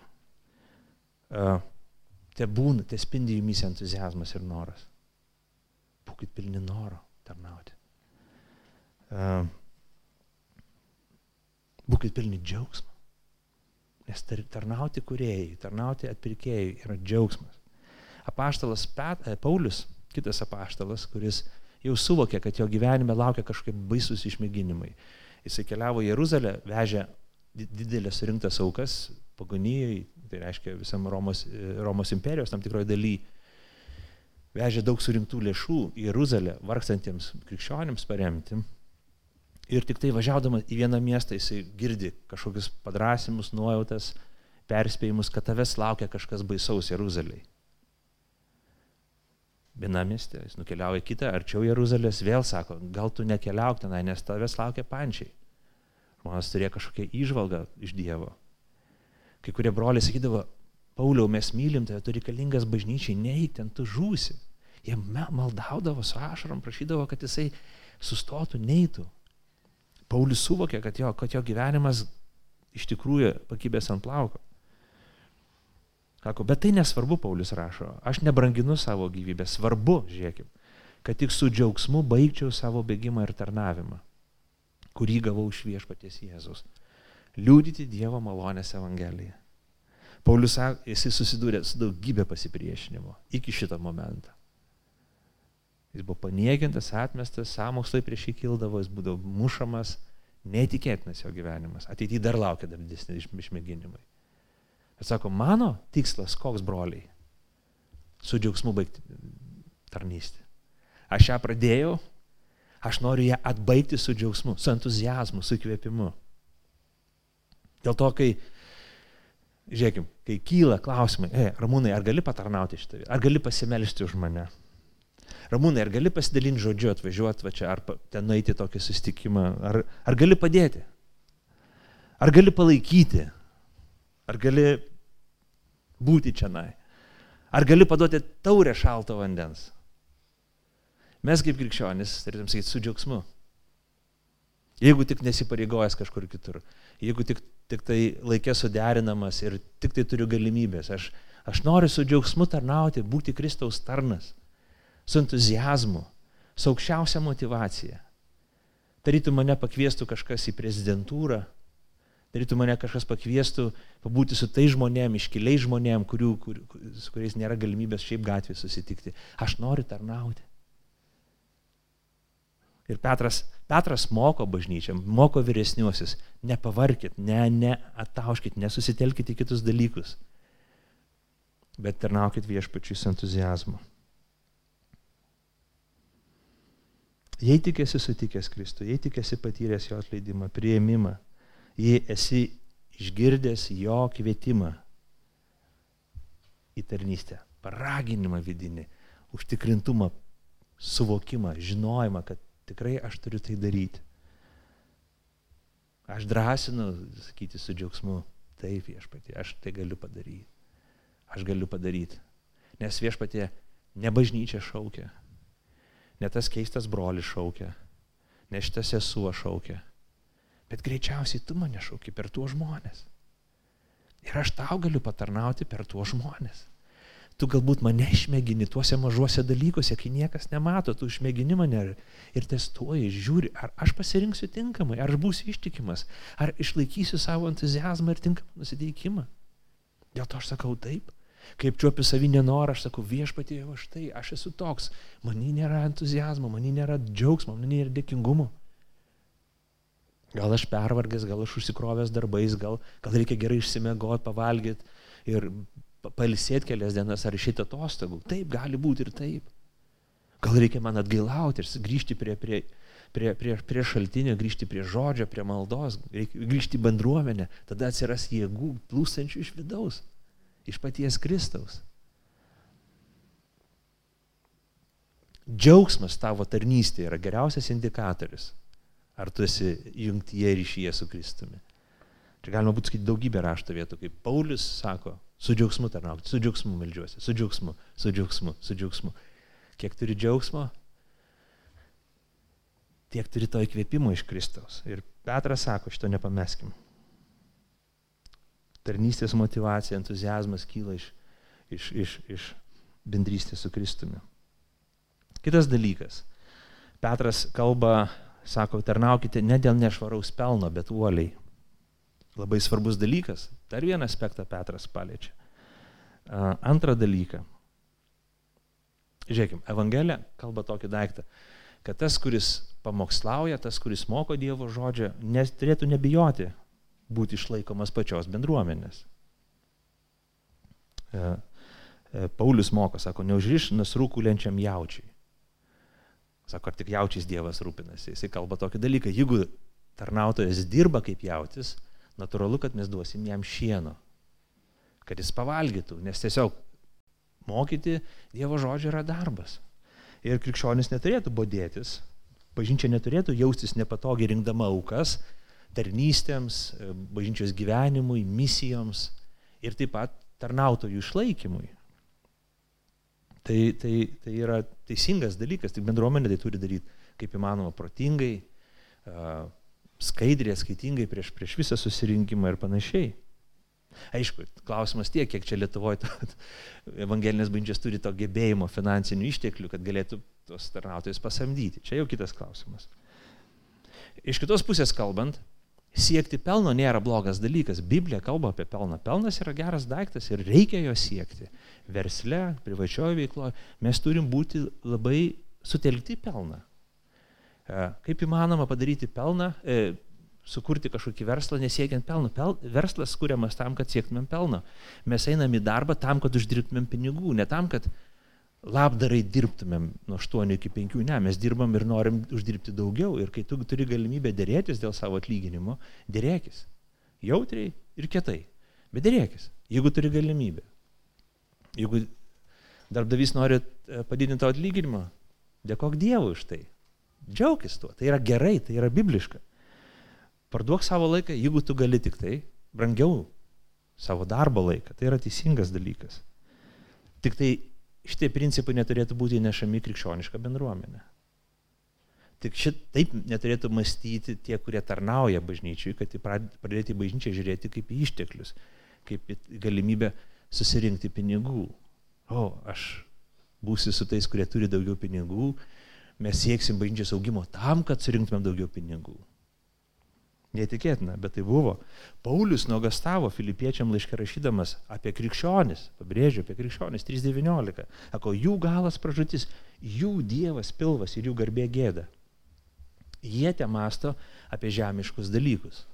te būna, te spindi jumis entuzijazmas ir noras. Būkit pilni noro tarnauti. Būkit pilni džiaugsmo. Nes tarnauti kuriejai, tarnauti atpirkėjai yra džiaugsmas. Apaštalas Pet, e, Paulius, kitas apaštalas, kuris jau suvokė, kad jo gyvenime laukia kažkaip baisus išmėginimai. Jisai keliavo į Jeruzalę, vežė didelės surinktas aukas pagonijai, tai reiškia visam Romos, e, Romos imperijos tam tikroje dalyje. Vežė daug surinktų lėšų į Jeruzalę vargstantiems krikščionims paremti. Ir tik tai važiuodamas į vieną miestą jisai girdi kažkokius padrasimus, nuojautas, perspėjimus, kad tavęs laukia kažkas baisaus Jeruzaliai vienam mieste, jis nukeliauja kitą, arčiau Jeruzalės, vėl sako, gal tu nekeliauk tenai, nes tavęs laukia pančiai. Žmonės turėjo kažkokią išvalgą iš Dievo. Kai kurie broliai sakydavo, Pauliau, mes mylim tave, tu reikalingas bažnyčiai, neik ten, tu žūsi. Jie maldaudavo su ašarom, prašydavo, kad jisai sustotų, neitų. Paulius suvokė, kad jo, kad jo gyvenimas iš tikrųjų pakibęs ant plauko. Sako, bet tai nesvarbu, Paulius rašo, aš nebranginu savo gyvybę, svarbu, žiūrėkim, kad tik su džiaugsmu baigčiau savo bėgimą ir tarnavimą, kurį gavau iš viešpaties Jėzus. Liūdyti Dievo malonės Evangeliją. Paulius, jisai susidūrė su daugybė pasipriešinimo iki šito momento. Jis buvo paniekintas, atmestas, samokslai prieš jį kildavo, jis būdavo mušamas, neįtikėtinas jo gyvenimas. Ateityje dar laukia dar didesni išmėginimai. Bet sako, mano tikslas koks broliai? Su džiaugsmu baigti tarnystę. Aš ją pradėjau, aš noriu ją atbaigti su džiaugsmu, su entuzijazmu, su įkvėpimu. Dėl to, kai, žiūrėkim, kai kyla klausimai, e, Ramūnai, ar gali patarnauti šitą, ar gali pasimelsti už mane? Ramūnai, ar gali pasidalinti žodžiu, atvažiuoti va čia, ar ten nueiti tokį susitikimą, ar, ar gali padėti? Ar gali palaikyti? Ar gali būti čia? Ar gali paduoti taurę šalto vandens? Mes kaip krikščionis, turėtum sakyti, su džiaugsmu. Jeigu tik nesipareigojęs kažkur kitur, jeigu tik, tik tai laikė suderinamas ir tik tai turiu galimybės, aš, aš noriu su džiaugsmu tarnauti, būti Kristaus tarnas, su entuzijazmu, su aukščiausia motivacija. Tarytų mane pakviestų kažkas į prezidentūrą, Darytų mane kažkas pakviestų pabūti su tai žmonėm, iškiliai žmonėm, kurių, kur, su kuriais nėra galimybės šiaip gatvėje susitikti. Aš noriu tarnauti. Ir Petras, Petras moko bažnyčiam, moko vyresniuosius, nepavarkit, ne, ne atauškit, nesusitelkit į kitus dalykus, bet tarnaukit viešpačiui su entuzijazmu. Jei tik esi sutikęs Kristų, jei tik esi patyręs jo atleidimą, prieimimą, jei esi išgirdęs jo kvietimą į tarnystę, paraginimą vidinį, užtikrintumą, suvokimą, žinojimą, kad tikrai aš turiu tai daryti. Aš drąsinu sakyti su džiaugsmu, taip viešpatie, aš tai galiu padaryti. Aš galiu padaryti. Nes viešpatie ne bažnyčia šaukia, ne tas keistas brolis šaukia, ne šitas sesuo šaukia, Bet greičiausiai tu mane šauki per tuos žmonės. Ir aš tau galiu patarnauti per tuos žmonės. Tu galbūt mane išmėgini tuose mažuose dalykuose, kai niekas nemato, tu išmėgini mane ir testuoji, žiūri, ar aš pasirinksiu tinkamai, ar aš būsiu ištikimas, ar išlaikysiu savo entuzijazmą ir tinkamą nusiteikimą. Dėl to aš sakau taip. Kaip čiuopiu savinę norą, aš sakau viešpatėjau, aš tai, aš esu toks, manį nėra entuzijazmo, manį nėra džiaugsmo, manį nėra dėkingumo. Gal aš pervargęs, gal aš užsikrovęs darbais, gal, gal reikia gerai išsimegoti, pavalgyti ir palisėti kelias dienas ar išėti atostogų. Taip, gali būti ir taip. Gal reikia man atgailauti ir grįžti prie, prie, prie, prie, prie šaltinio, grįžti prie žodžio, prie maldos, grįžti į bendruomenę. Tada atsiras jėgų plūstančių iš vidaus, iš paties Kristaus. Džiaugsmas tavo tarnystė yra geriausias indikatorius Ar tu esi jungtyje ryšyje su Kristumi? Čia galima būtų skaityti daugybę rašto vietų, kaip Paulius sako, su džiaugsmu tarnaukti, su džiaugsmu melžiuosi, su džiaugsmu, su džiaugsmu, su džiaugsmu. Kiek turi džiaugsmo, tiek turi to įkvėpimo iš Kristaus. Ir Petras sako, šito nepameskim. Tarnystės motivacija, entuzijazmas kyla iš, iš, iš, iš bendrystės su Kristumi. Kitas dalykas. Petras kalba sako, tarnaukite ne dėl nešvaraus pelno, bet uoliai. Labai svarbus dalykas. Dar vieną aspektą Petras paliečia. Antrą dalyką. Žiūrėkime, Evangelija kalba tokį daiktą, kad tas, kuris pamokslauja, tas, kuris moko Dievo žodžio, nes turėtų nebijoti būti išlaikomas pačios bendruomenės. E, e, Paulius moko, sako, neužriš nasrūkuliančiam jaučiai. Sako, ar tik jaučiais Dievas rūpinasi. Jisai kalba tokį dalyką, jeigu tarnautojas dirba kaip jautis, natūralu, kad mes duosim jam šieno, kad jis pavalgytų, nes tiesiog mokyti Dievo žodžio yra darbas. Ir krikščionis neturėtų bodėtis, bažnyčia neturėtų jaustis nepatogiai rinkdama aukas tarnystėms, bažnyčios gyvenimui, misijoms ir taip pat tarnautojų išlaikymui. Tai, tai, tai yra teisingas dalykas, tik bendruomenė tai turi daryti kaip įmanoma protingai, skaidriai, skaitingai prieš, prieš visą susirinkimą ir panašiai. Aišku, klausimas tiek, kiek čia Lietuvoje evangelinės bažnyčios turi to gebėjimo finansinių išteklių, kad galėtų tos tarnautojus pasamdyti. Čia jau kitas klausimas. Iš kitos pusės kalbant, siekti pelno nėra blogas dalykas. Biblija kalba apie pelną. Pelnas yra geras daiktas ir reikia jo siekti. Versle, privačioje veikloje mes turim būti labai sutelkti pelną. E, kaip įmanoma padaryti pelną, e, sukurti kažkokį verslą nesiekiant pelno. Pel, verslas kuriamas tam, kad siektumėm pelno. Mes einam į darbą tam, kad uždirbtumėm pinigų, ne tam, kad labdarai dirbtumėm nuo 8 iki 5, ne, mes dirbam ir norim uždirbti daugiau. Ir kai tu turi galimybę dėrėtis dėl savo atlyginimo, dėrėkis. Jautriai ir kietai. Bet dėrėkis, jeigu turi galimybę. Jeigu darbdavys nori e, padidinti tavo atlyginimą, dėkok Dievui už tai. Džiaugis tuo, tai yra gerai, tai yra bibliška. Parduok savo laiką, jeigu tu gali tik tai, brangiau savo darbo laiką, tai yra teisingas dalykas. Tik tai šitie principai neturėtų būti nešami krikščionišką bendruomenę. Tik šitaip neturėtų mąstyti tie, kurie tarnauja bažnyčiui, kad pradėti bažnyčią žiūrėti kaip į išteklius, kaip į galimybę susirinkti pinigų. O, aš būsiu su tais, kurie turi daugiau pinigų, mes sieksim bažnyčios augimo tam, kad surinktumėm daugiau pinigų. Neįtikėtina, bet tai buvo. Paulius nuogastavo filipiečiam laišką rašydamas apie krikščionis, pabrėžiu, apie krikščionis 3.19. Sako, jų galas pražutis, jų dievas pilvas ir jų garbė gėda. Jie te masto apie žemiškus dalykus.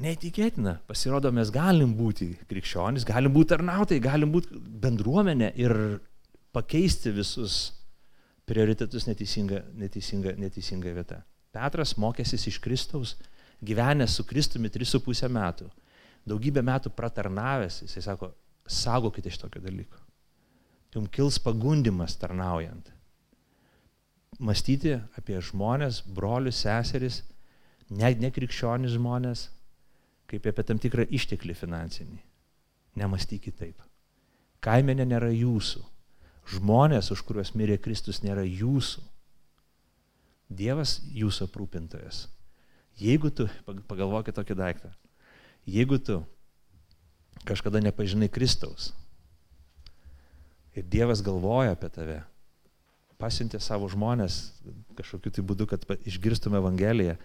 Neįtikėtina, pasirodo, mes galim būti krikščionis, galim būti tarnautai, galim būti bendruomenė ir pakeisti visus prioritetus neteisinga, neteisinga, neteisinga vieta. Petras mokėsis iš Kristaus, gyvenęs su Kristumi 3,5 metų, daugybę metų pratarnavęs, jisai sako, saugokite iš tokio dalyko. Jums kils pagundimas tarnaujant. Mąstyti apie žmonės, brolius, seseris, ne, nekrikščionis žmonės, kaip apie tam tikrą išteklį finansinį. Nemastykit taip. Kaimenė nėra jūsų žmonės, už kuriuos mirė Kristus, nėra jūsų. Dievas jūsų aprūpintojas. Jeigu tu, pagalvokit tokį daiktą, jeigu tu kažkada nepažinai Kristaus ir Dievas galvoja apie tave, pasiuntė savo žmonės kažkokiu tai būdu, kad išgirstume Evangeliją,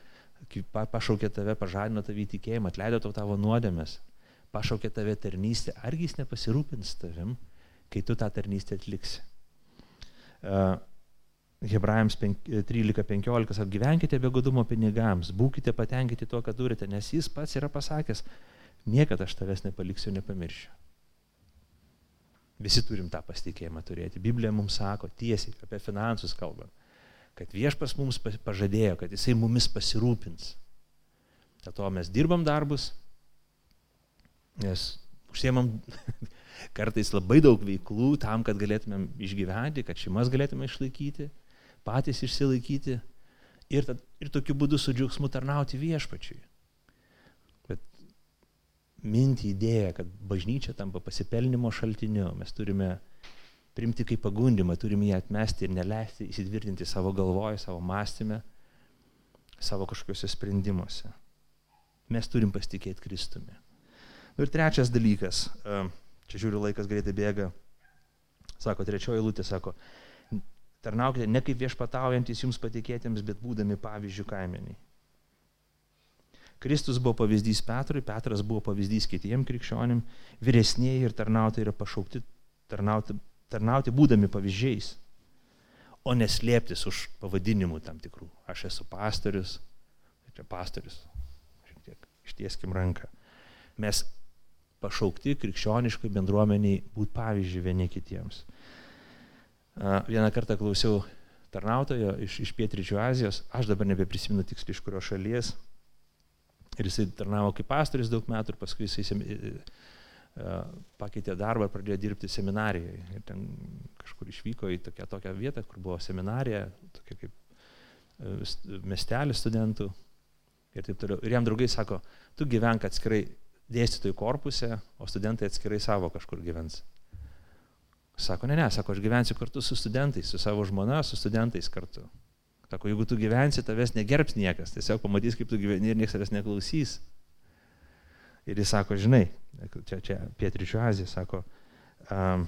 pašaukė tave, pažadino tave į tikėjimą, atleido tau tavo nuodėmės, pašaukė tave tarnystę, argi jis nepasirūpins tavim, kai tu tą tarnystę atliksi. Uh, Hebrajams 13.15 apgyvenkite be godumo pinigams, būkite patenkinti tuo, ką turite, nes jis pats yra pasakęs, niekada aš tavęs nepaliksiu, nepamiršiu. Visi turim tą pasitikėjimą turėti. Biblija mums sako tiesiai apie finansus kalbant, kad viešpas mums pažadėjo, kad jisai mumis pasirūpins. Dėl to mes dirbam darbus, nes užsiemam kartais labai daug veiklų tam, kad galėtumėm išgyventi, kad šeimas galėtume išlaikyti, patys išsilaikyti ir, tad, ir tokiu būdu su džiaugsmu tarnauti viešpačiui. Bet minti idėja, kad bažnyčia tampa pasipelnimo šaltiniu, mes turime primti kaip pagundimą, turime ją atmesti ir neleisti įsitvirtinti savo galvoje, savo mąstymę, savo kažkokiuose sprendimuose. Mes turim pasitikėti Kristumi. Ir trečias dalykas, čia žiūriu laikas greitai bėga, sako, trečioji lūtė sako, tarnaukite ne kaip viešpataujantis jums patikėtiems, bet būdami pavyzdžių kaimeniai. Kristus buvo pavyzdys Petrui, Petras buvo pavyzdys kitiem krikščionim, vyresnėji ir tarnautai yra pašaukti tarnauti tarnauti būdami pavyzdžiais, o neslėptis už pavadinimų tam tikrų. Aš esu pastorius, čia pastorius, šiek tiek ištieskim ranką. Mes pašaukti krikščioniškai bendruomeniai būti pavyzdžių vieni kitiems. Vieną kartą klausiau tarnautojo iš, iš Pietryčių Azijos, aš dabar nebeprisimenu tiksliai iš kurios šalies. Ir jisai tarnavo kaip pastorius daug metų ir paskui jisai pakeitė darbą ir pradėjo dirbti seminarijoje. Ir ten kažkur išvyko į tokią, tokią vietą, kur buvo seminarija, tokia kaip miestelis studentų. Ir taip toliau. Ir jam draugai sako, tu gyvenk atskirai dėstytojų korpuse, o studentai atskirai savo kažkur gyvens. Sako, ne, ne, sako, aš gyvensiu kartu su studentais, su savo žmona, su studentais kartu. Sako, jeigu tu gyvensi, tavęs negerbs niekas, tiesiog pamatys, kaip tu gyveni ir niekas tavęs neklausys. Ir jis sako, žinai, čia, čia Pietričių Azija, sako, um,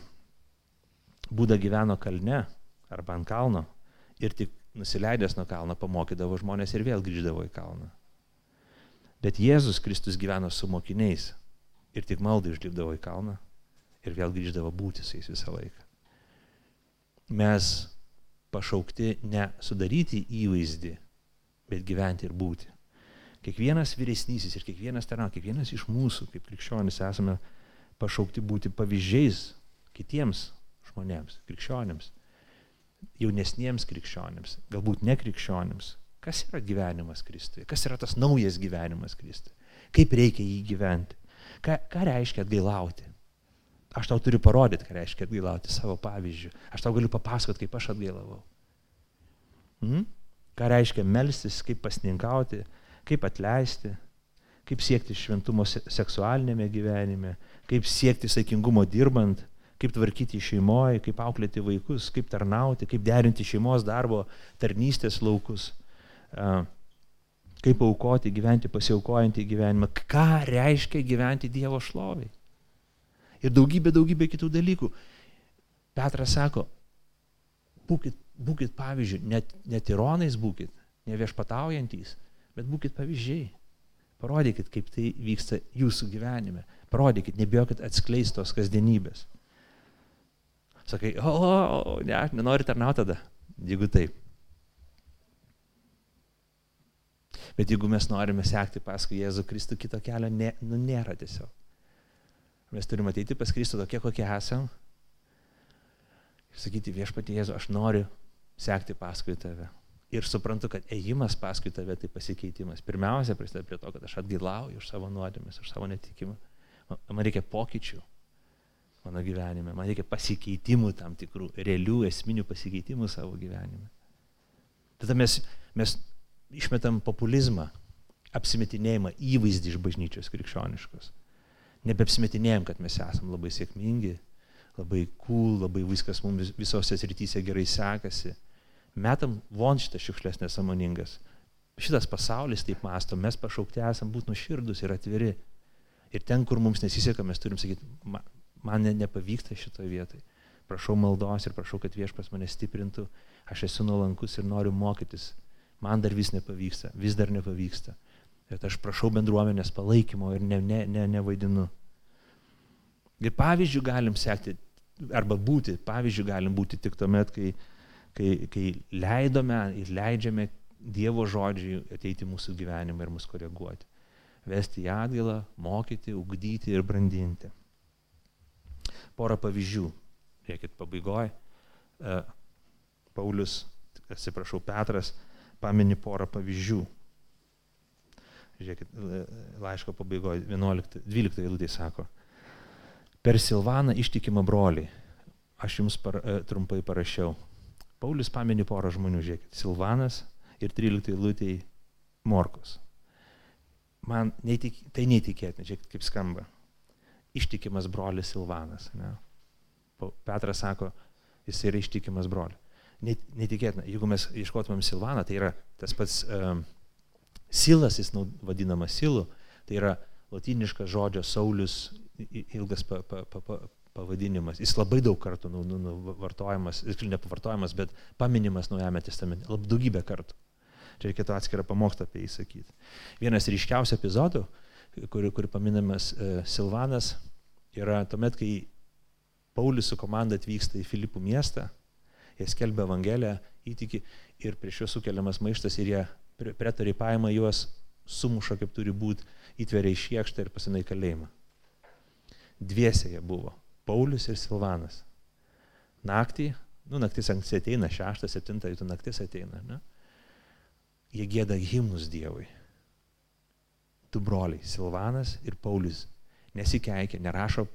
Būda gyveno kalne arba ant kalno ir tik nusileidęs nuo kalno pamokydavo žmonės ir vėl grįždavo į kalną. Bet Jėzus Kristus gyveno su mokiniais ir tik maldai užlipdavo į kalną ir vėl grįždavo būti su jais visą laiką. Mes pašaukti ne sudaryti įvaizdį, bet gyventi ir būti. Kiekvienas vyresnysis ir kiekvienas tarnau, kiekvienas iš mūsų, kaip krikščionis, esame pašaukti būti pavyzdžiais kitiems žmonėms, krikščionėms, jaunesniems krikščionėms, galbūt nekrikščionėms. Kas yra gyvenimas Kristuje? Kas yra tas naujas gyvenimas Kristuje? Kaip reikia jį gyventi? Ką, ką reiškia atgailauti? Aš tau turiu parodyti, ką reiškia atgailauti savo pavyzdžių. Aš tau galiu papasakoti, kaip aš atgailavau. Hmm? Ką reiškia melstis, kaip pasninkauti, kaip atleisti, kaip siekti šventumo seksualinėme gyvenime, kaip siekti saikingumo dirbant, kaip tvarkyti šeimoje, kaip auklėti vaikus, kaip tarnauti, kaip derinti šeimos darbo, tarnystės laukus, kaip aukoti, gyventi pasiaukojantį gyvenimą, ką reiškia gyventi Dievo šloviai ir daugybė, daugybė kitų dalykų. Petras sako, būkit, būkit pavyzdžiui, net, net ironais būkit, ne viešpataujantys, bet būkit pavyzdžiai. Parodykit, kaip tai vyksta jūsų gyvenime. Parodykit, nebijokit atskleisti tos kasdienybės. Sakai, o, o, o ne, aš nenoriu tarnauti tada, jeigu taip. Bet jeigu mes norime sekti paskui Jėzų Kristų, kito kelio nė, nu, nėra tiesiog. Mes turime ateiti pas Kristų tokie, kokie esam. Ir sakyti viešpatie Jėzu, aš noriu sekti paskui tave. Ir suprantu, kad ėjimas paskui tave tai pasikeitimas. Pirmiausia, prisideda prie to, kad aš atgailauju už savo nuodėmės, už savo netikimą. Man reikia pokyčių mano gyvenime, man reikia pasikeitimų tam tikrų, realių esminių pasikeitimų savo gyvenime. Tada mes, mes išmetam populizmą, apsimetinėjimą, įvaizdį iš bažnyčios krikščioniškos nebeapsimetinėjom, kad mes esame labai sėkmingi, labai cool, labai viskas mums visose srityse gerai sekasi. Metam von šitas šiukšlės nesamoningas. Šitas pasaulis taip masto, mes pašaukti esam būti nuširdus ir atviri. Ir ten, kur mums nesiseka, mes turim sakyti, man ne, nepavyksta šitoje vietoje. Prašau maldos ir prašau, kad viešpas mane stiprintų. Aš esu nuolankus ir noriu mokytis. Man dar vis nepavyksta, vis dar nepavyksta. Bet aš prašau bendruomenės palaikymo ir ne, ne, ne, nevaidinu. Ir pavyzdžių galim sekti, arba būti, pavyzdžių galim būti tik tuomet, kai, kai, kai leidome ir leidžiame Dievo žodžiui ateiti mūsų gyvenimą ir mus koreguoti. Vesti į atgailą, mokyti, ugdyti ir brandinti. Porą pavyzdžių. Žiūrėkit, pabaigoje. Paulius, atsiprašau, Petras pamini porą pavyzdžių Žiūrėkit, laiško pabaigoje 11, 12 eilutė sako, per Silvaną ištikimą brolį, aš jums par, e, trumpai parašiau. Paulius pamini porą žmonių, žiūrėkit, Silvanas ir 13 eilutė Morkus. Man neįtik, tai neįtikėtina, žiūrėkit, kaip skamba. Ištikimas brolis Silvanas. Ne? Petras sako, jis yra ištikimas brolis. Neįtikėtina, jeigu mes ieškotumėm Silvaną, tai yra tas pats um, Silas, jis vadinamas silu, tai yra latiniškas žodžio Saulis, ilgas pa, pa, pa, pa, pavadinimas. Jis labai daug kartų nu, nu, nu, vartojamas, jis ne pavartojamas, bet paminimas Naujame testamente, labai daugybę kartų. Čia reikėtų atskirą pamokslą apie jį sakyti. Vienas ryškiausių epizodų, kur, kur paminamas e, Silvanas, yra tuomet, kai Paulius su komanda atvyksta į Filipų miestą, jie skelbia Evangeliją, įtiki ir prieš juos sukeliamas maištas ir jie pretoriai paima juos, sumuša kaip turi būti, įtveria į šiekštą ir pasina į kalėjimą. Dviese jie buvo - Paulius ir Silvanas. Naktį, nu naktis anksti ateina, šeštą, septintą ryto naktis ateina, ne? jie gėda himnus Dievui. Du broliai - Silvanas ir Paulius. Nesikeikia, nerašo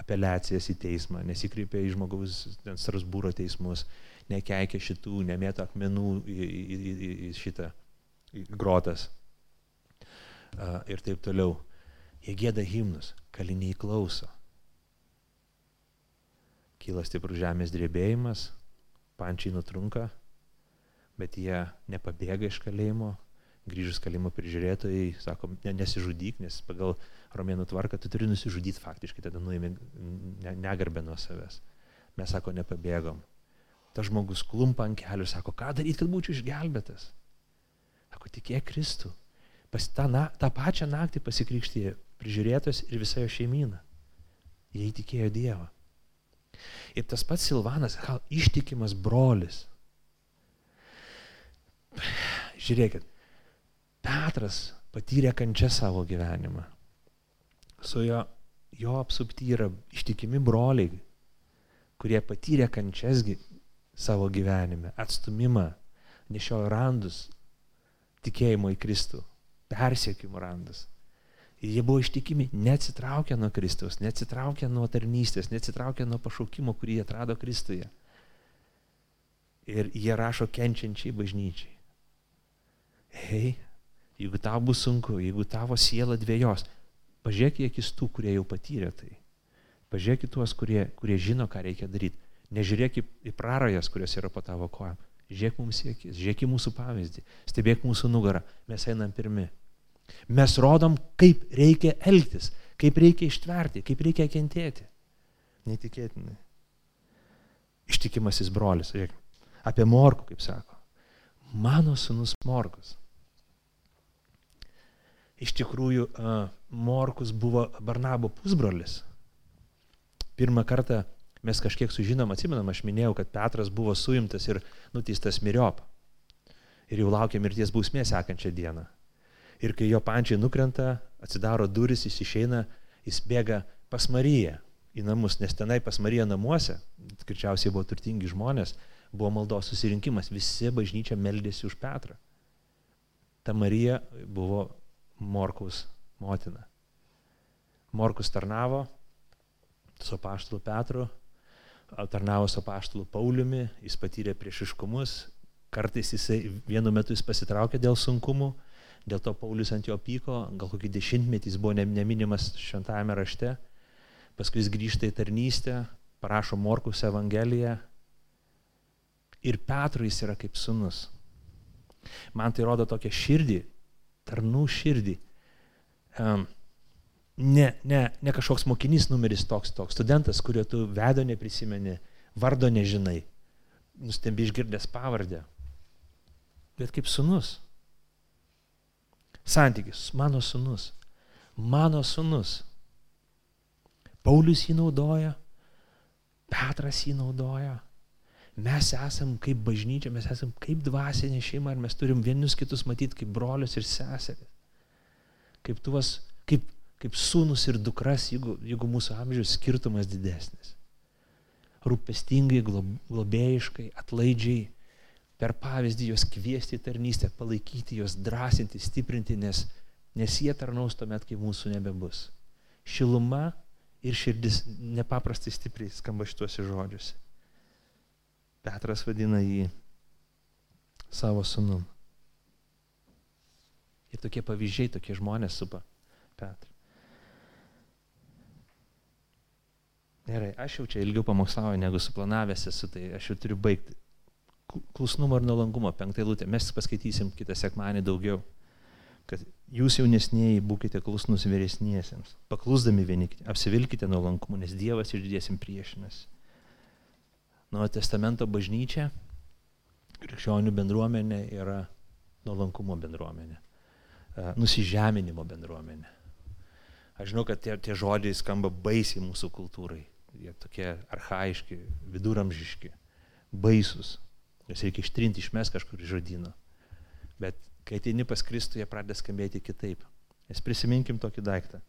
apeliacijas į teismą, nesikreipia į žmogaus Strasbūro teismus, nekeikia šitų, nemėta akmenų į, į, į, į šitą į grotas uh, ir taip toliau. Jie gėda himnus, kaliniai klauso. Kyla stiprus žemės drebėjimas, pančiai nutrunka, bet jie nepabėga iš kalėjimo, grįžus kalėjimo prižiūrėtojai, sako, ne, nesižudyk, nes pagal romėnų tvarką tu turi nusižudyti faktiškai, tada nuimi negarbę nuo savęs. Mes, sako, nepabėgom. Ta žmogus klumpa ant kelių, sako, ką daryti, kad būčiau išgelbėtas. Sako, tikėk Kristų. Pas tą, na, tą pačią naktį pasikrikštė prižiūrėtos ir visa jo šeimyna. Jie įtikėjo Dievą. Ir tas pats Silvanas, gal ištikimas brolis. Žiūrėkit, Petras patyrė kančią savo gyvenimą. Su jo, jo apsupti yra ištikimi broliai, kurie patyrė kančias savo gyvenime, atstumimą, nešiojo randus tikėjimo į Kristų, persiekimo randus. Ir jie buvo ištikimi, neatsitraukę nuo Kristaus, neatsitraukę nuo tarnystės, neatsitraukę nuo pašaukimo, kurį jie atrado Kristuje. Ir jie rašo kenčiančiai bažnyčiai. Hei, jeigu tau bus sunku, jeigu tavo siela dviejos, pažiūrėk į akis tų, kurie jau patyrė tai. Pažiūrėk į tuos, kurie, kurie žino, ką reikia daryti. Nežiūrėk į, prarajas, kurios yra po tavo kojam. Žiūrėk mums į akis, žiūrėk į mūsų pavyzdį, stebėk mūsų nugarą, mes einam pirmi. Mes rodom, kaip reikia elgtis, kaip reikia ištverti, kaip reikia kentėti. Neįtikėtinai. Ištikimasis brolis, žiūrėk, apie morku, kaip sako. Mano sunus morkus iš tikrųjų Morkus buvo Barnabo pusbrolis. Pirmą kartą mes kažkiek sužinom, atsimenam, aš minėjau, kad Petras buvo suimtas ir nuteistas miriop. Ir jau laukia mirties bausmė sekančią dieną. Ir kai jo pančiai nukrenta, atsidaro duris, jis išeina, jis bėga pas Mariją į namus, nes tenai pas Mariją namuose, greičiausiai buvo turtingi žmonės, buvo maldos susirinkimas, visi bažnyčia meldėsi už Petrą. Ta Marija buvo Morkaus motina. Morkus tarnavo su paštalu Petru, tarnavo su paštalu Pauliumi, jis patyrė priešiškumus, kartais jisai vienu metu jis pasitraukė dėl sunkumų, dėl to Paulius ant jo pyko, gal kokį dešimtmetį jis buvo neminimas šventajame rašte, paskui jis grįžta į tarnystę, parašo Morkus Evangeliją ir Petrui jis yra kaip sunus. Man tai rodo tokią širdį, tarnų širdį. Um, ne, ne, ne kažkoks mokinys numeris toks, toks studentas, kurio tu vedo neprisimeni, vardo nežinai, nustembi išgirdęs pavardę, bet kaip sunus. Santykis, mano sunus, mano sunus. Paulius jį naudoja, Petras jį naudoja, Mes esam kaip bažnyčia, mes esam kaip dvasinė šeima ir mes turim vienus kitus matyti kaip brolius ir seseris. Kaip tuos, kaip, kaip sūnus ir dukras, jeigu, jeigu mūsų amžiaus skirtumas didesnis. Rūpestingai, globėjiškai, atlaidžiai, per pavyzdį juos kviesti į tarnystę, palaikyti juos, drąsinti, stiprinti, nes, nes jie tarnaus tuomet, kai mūsų nebebus. Šiluma ir širdis nepaprastai stipriai skamba šituose žodžiuose. Petras vadina jį savo sunum. Ir tokie pavyzdžiai, tokie žmonės supa Petrą. Gerai, aš jau čia ilgiau pamokslauju, negu suplanavęs esu, tai aš jau turiu baigti. Klusnumo ir nuolankumo, penktą eilutę. Mes paskaitysim kitą sekmanį daugiau. Kad jūs jaunesnėjai būkite klusnus vyresniesiems. Paklusdami vieni, apsivilkite nuolankumu, nes Dievas išdėsim priešinasi. Nuo testamento bažnyčia, krikščionių bendruomenė yra nuolankumo bendruomenė, e, nusižeminimo bendruomenė. Aš žinau, kad tie, tie žodžiai skamba baisiai mūsų kultūrai. Jie tokie arhaiški, viduramžiški, baisus, jas reikia ištrinti, išmes kažkur iš žodino. Bet kai ateini pas Kristų, jie pradeda skambėti kitaip. Nes prisiminkim tokį daiktą,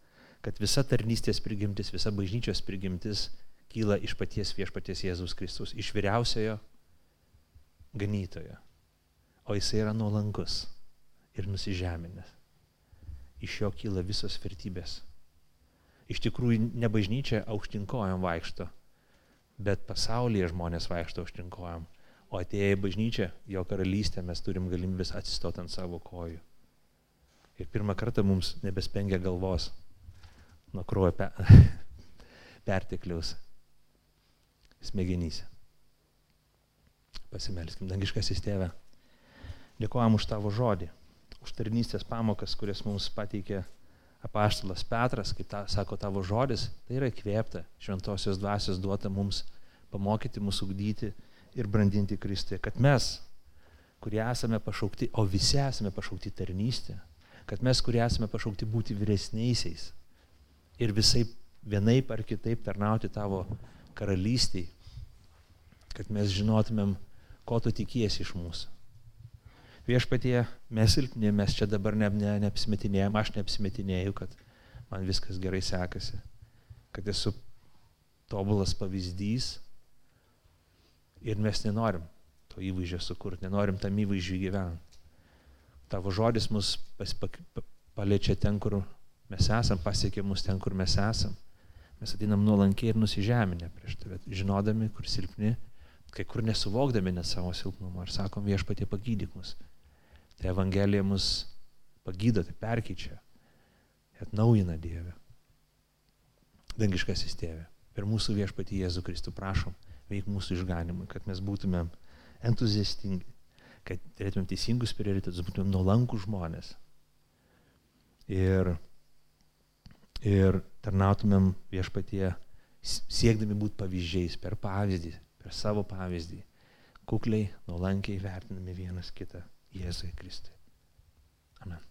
kad visa tarnystės prigimtis, visa bažnyčios prigimtis kyla iš paties viešpaties Jėzus Kristus, iš vyriausiojo ganytojo. O jisai yra nuolankus ir nusižeminęs. Iš jo kyla visos vertybės. Iš tikrųjų, ne bažnyčia aukštinkojom vaikšto, bet pasaulyje žmonės vaikšto aukštinkojom. O atėję į bažnyčią, jo karalystę, mes turim galimybės atsistoti ant savo kojų. Ir pirmą kartą mums nebespengia galvos nuo kruojo pe pertekliaus smegenyse. Pasimelskim, dangiškasis tėve. Dėkojom už tavo žodį, už tarnystės pamokas, kurias mums pateikė apaštalas Petras, kaip ta, sako tavo žodis, tai yra įkvėpta, šventosios dvasios duota mums pamokyti, mūsų ugdyti ir brandinti Kristuje, kad mes, kurie esame pašaukti, o visi esame pašaukti tarnystę, kad mes, kurie esame pašaukti būti vyresniaisiais ir visai vienaip ar kitaip tarnauti tavo karalystiai, kad mes žinotumėm, ko tu tikiesi iš mūsų. Viešpatie, mes silpni, mes čia dabar ne, ne, neapsimetinėjom, aš neapsimetinėjau, kad man viskas gerai sekasi, kad esu tobulas pavyzdys ir mes nenorim to įvaizdžio sukurti, nenorim tam įvaizdžiui gyventi. Tavo žodis mus pas, pa, pa, paliečia ten, kur mes esam, pasiekia mus ten, kur mes esam. Mes ateinam nuolankiai ir nusižeminę prieš tave, žinodami, kur silpni, kai kur nesuvokdami net savo silpnumo ir sakom viešpatie pagydyk mus. Tai Evangelija mus pagydo, tai perkyčia, atnaujina Dievę. Dangiškasis tėvė, per mūsų viešpatį Jėzų Kristų prašom, veik mūsų išganimui, kad mes būtumėm entuziastingi, kad turėtumėm teisingus prioritetus, būtumėm nuolankų žmonės. Ir ir tarnautumėm viešpatie siekdami būti pavyzdžiais per pavyzdį, per savo pavyzdį, kukliai, nuolankiai vertinami vienas kitą Jėzui Kristui. Amen.